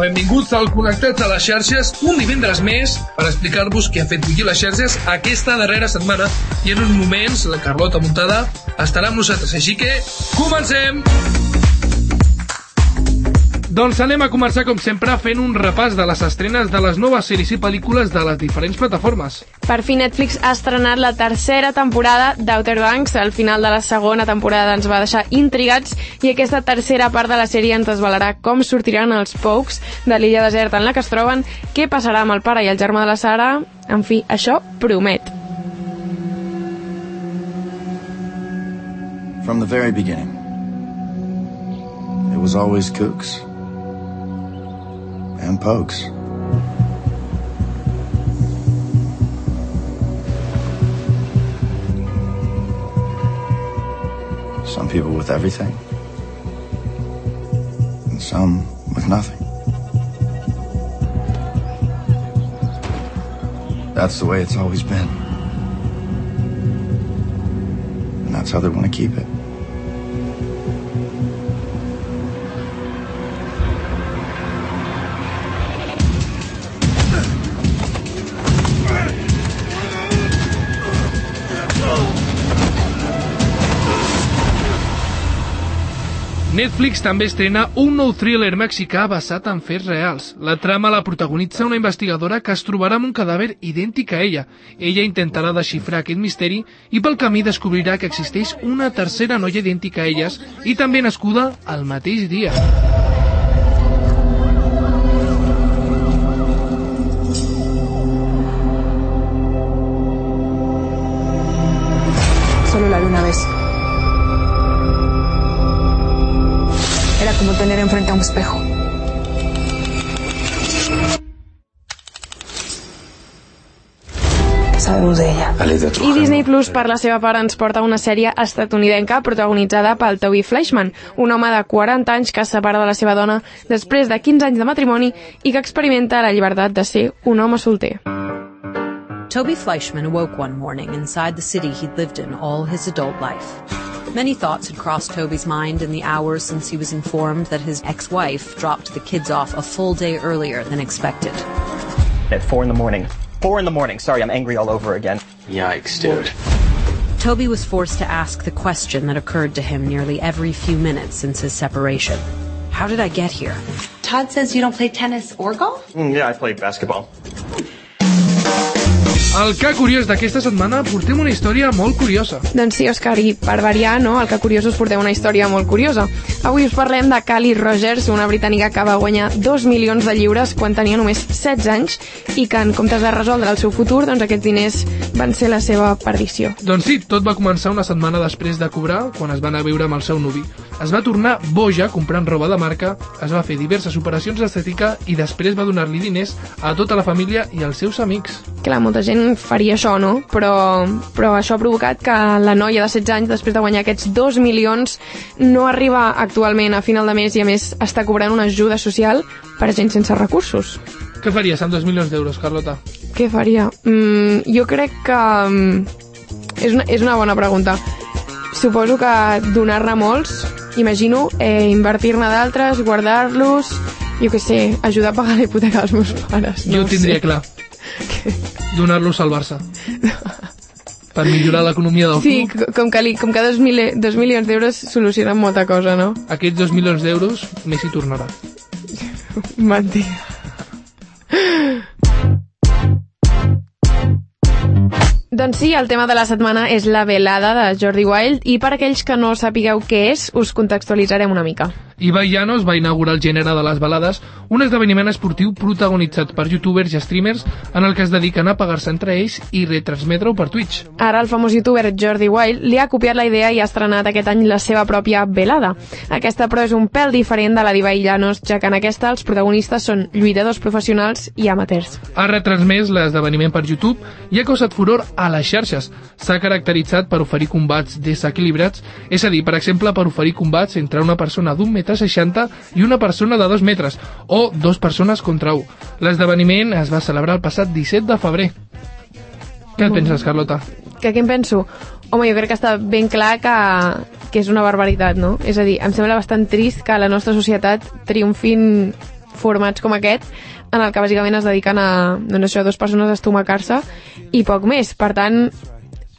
Benvinguts al Connectats a les xarxes, un divendres més per explicar-vos què ha fet bullir les xarxes aquesta darrera setmana. I en uns moments la Carlota Muntada estarà amb nosaltres, així que comencem! Doncs anem a començar, com sempre, fent un repàs de les estrenes de les noves sèries i pel·lícules de les diferents plataformes. Per fi Netflix ha estrenat la tercera temporada d'Outer Banks. Al final de la segona temporada ens va deixar intrigats i aquesta tercera part de la sèrie ens desvelarà com sortiran els Pokes de l'illa deserta en la que es troben, què passarà amb el pare i el germà de la Sara... En fi, això promet. From the very beginning, it was always kooks. And pokes. Some people with everything, and some with nothing. That's the way it's always been. And that's how they want to keep it. Netflix també estrena un nou thriller mexicà basat en fets reals. La trama la protagonitza una investigadora que es trobarà amb un cadàver idèntic a ella. Ella intentarà desxifrar aquest misteri i pel camí descobrirà que existeix una tercera noia idèntica a elles i també nascuda al mateix dia. Enfrente a un espejo. sabemos de ella. I Disney Plus, per la seva part, ens porta una sèrie estatunidenca protagonitzada pel Toby Fleischman, un home de 40 anys que es separa de la seva dona després de 15 anys de matrimoni i que experimenta la llibertat de ser un home solter. Toby Fleischman awoke one morning inside the city he'd lived in all his adult life. Many thoughts had crossed Toby's mind in the hours since he was informed that his ex-wife dropped the kids off a full day earlier than expected. At four in the morning. Four in the morning. Sorry, I'm angry all over again. Yikes, dude. Toby was forced to ask the question that occurred to him nearly every few minutes since his separation. How did I get here? Todd says you don't play tennis or golf? Mm, yeah, I play basketball. Al que curiós d'aquesta setmana portem una història molt curiosa. Doncs sí, Òscar, i per variar, no? Al que curiós us portem una història molt curiosa. Avui us parlem de Cali Rogers, una britànica que va guanyar 2 milions de lliures quan tenia només 16 anys i que en comptes de resoldre el seu futur, doncs aquests diners van ser la seva perdició. Doncs sí, tot va començar una setmana després de cobrar, quan es va anar a viure amb el seu nuvi. Es va tornar boja comprant roba de marca, es va fer diverses operacions d'estètica i després va donar-li diners a tota la família i als seus amics. Clar, molta gent faria això, no? Però, però això ha provocat que la noia de 16 anys, després de guanyar aquests 2 milions, no arriba actualment a final de mes i a més està cobrant una ajuda social per a gent sense recursos. Què faries amb 2 milions d'euros, Carlota? Què faria? Mm, jo crec que... Mm, és, una, és una bona pregunta. Suposo que donar-ne molts, imagino, eh, invertir-ne d'altres, guardar-los, jo què sé, ajudar a pagar la hipoteca dels meus pares. No jo ho tindria sé. clar. Donar-los al Barça. per millorar l'economia del sí, club. Sí, com que, li, com que dos, mil, dos milions d'euros solucionen molta cosa, no? Aquests dos milions d'euros, Messi tornarà. Mentida. Doncs sí, el tema de la setmana és la velada de Jordi Wild i per aquells que no sapigueu què és, us contextualitzarem una mica. Ibai Llanos va inaugurar el gènere de les balades, un esdeveniment esportiu protagonitzat per youtubers i streamers en el que es dediquen a pagar-se entre ells i retransmetre-ho per Twitch. Ara el famós youtuber Jordi Wild li ha copiat la idea i ha estrenat aquest any la seva pròpia velada. Aquesta, però, és un pèl diferent de la d'Ibai Llanos, ja que en aquesta els protagonistes són lluitadors professionals i amateurs. Ha retransmès l'esdeveniment per YouTube i ha causat furor a les xarxes. S'ha caracteritzat per oferir combats desequilibrats, és a dir, per exemple, per oferir combats entre una persona d'un metre seixanta i una persona de dos metres, o dos persones contra un. L'esdeveniment es va celebrar el passat 17 de febrer. Què et penses, Carlota? Que què em penso? Home, jo crec que està ben clar que, que és una barbaritat, no? És a dir, em sembla bastant trist que a la nostra societat triomfin formats com aquest en el que bàsicament es dediquen a, doncs això, a dues persones a estomacar-se i poc més. Per tant,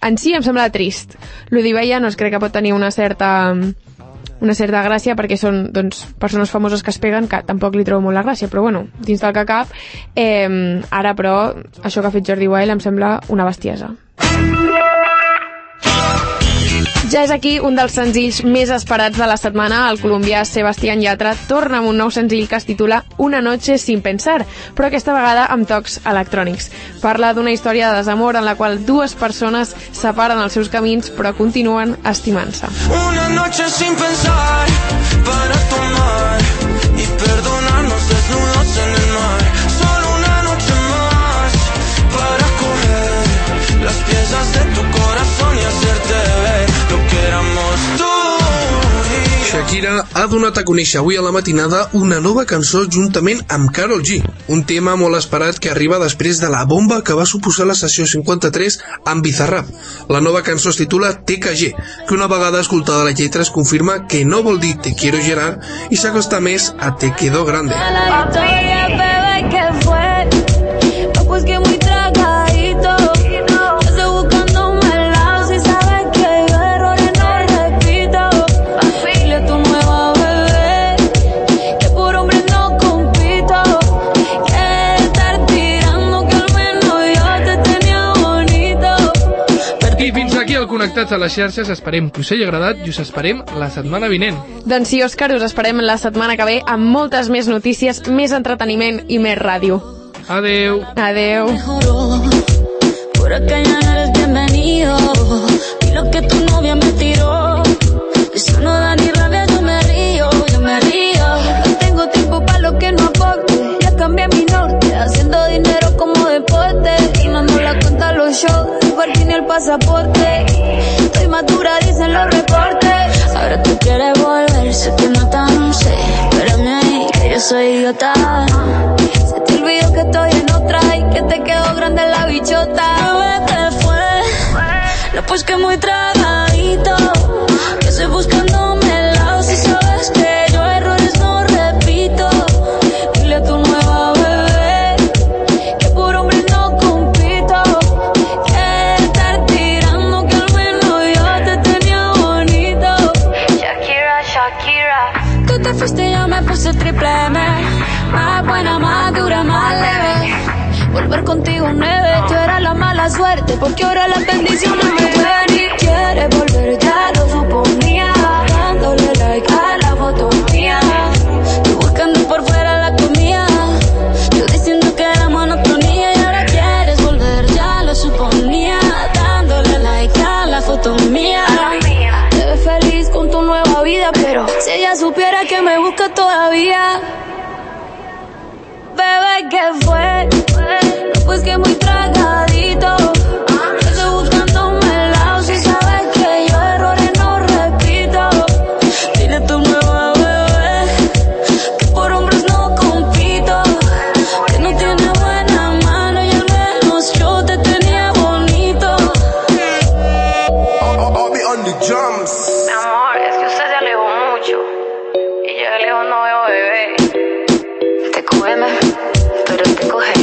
en si em sembla trist. L'Odivella no es crec que pot tenir una certa una certa gràcia perquè són doncs, persones famoses que es peguen que tampoc li trobo molt la gràcia però bueno, dins del que cap. Eh, ara però això que ha fet Jordi Wild em sembla una bestiesa ja és aquí un dels senzills més esperats de la setmana. El colombià Sebastián Yatra torna amb un nou senzill que es titula Una noche sin pensar, però aquesta vegada amb tocs electrònics. Parla d'una història de desamor en la qual dues persones separen els seus camins però continuen estimant-se. Una noche sin pensar para tomar Shakira ha donat a conèixer avui a la matinada una nova cançó juntament amb Karol G, un tema molt esperat que arriba després de la bomba que va suposar la sessió 53 amb Bizarrap. La nova cançó es titula TKG, que una vegada escoltada la lletra es confirma que no vol dir Te quiero llenar i s'acosta més a Te quedó grande. La a les xarxes. Esperem que us hagi agradat i us esperem la setmana vinent. Doncs sí, Òscar, us esperem la setmana que ve amb moltes més notícies, més entreteniment i més ràdio. Adeu. Adeu. Por acá ya no eres bienvenido. Y lo que tu novia me tiró. Eso no da ni rabia, yo me río, yo me río. No tengo tiempo para lo que no aporte. Ya cambié mi norte, haciendo dinero como deporte. Y no nos la cuenta los shows, parking y el pasaporte. Estoy madura, dicen los reportes. Ahora tú quieres volver, sé que no tan sé. Espérame que yo soy idiota. Se Bebé, ¿qué fue? No, pues que muy tragadito. Bebé. Te cógeme, pero te coge.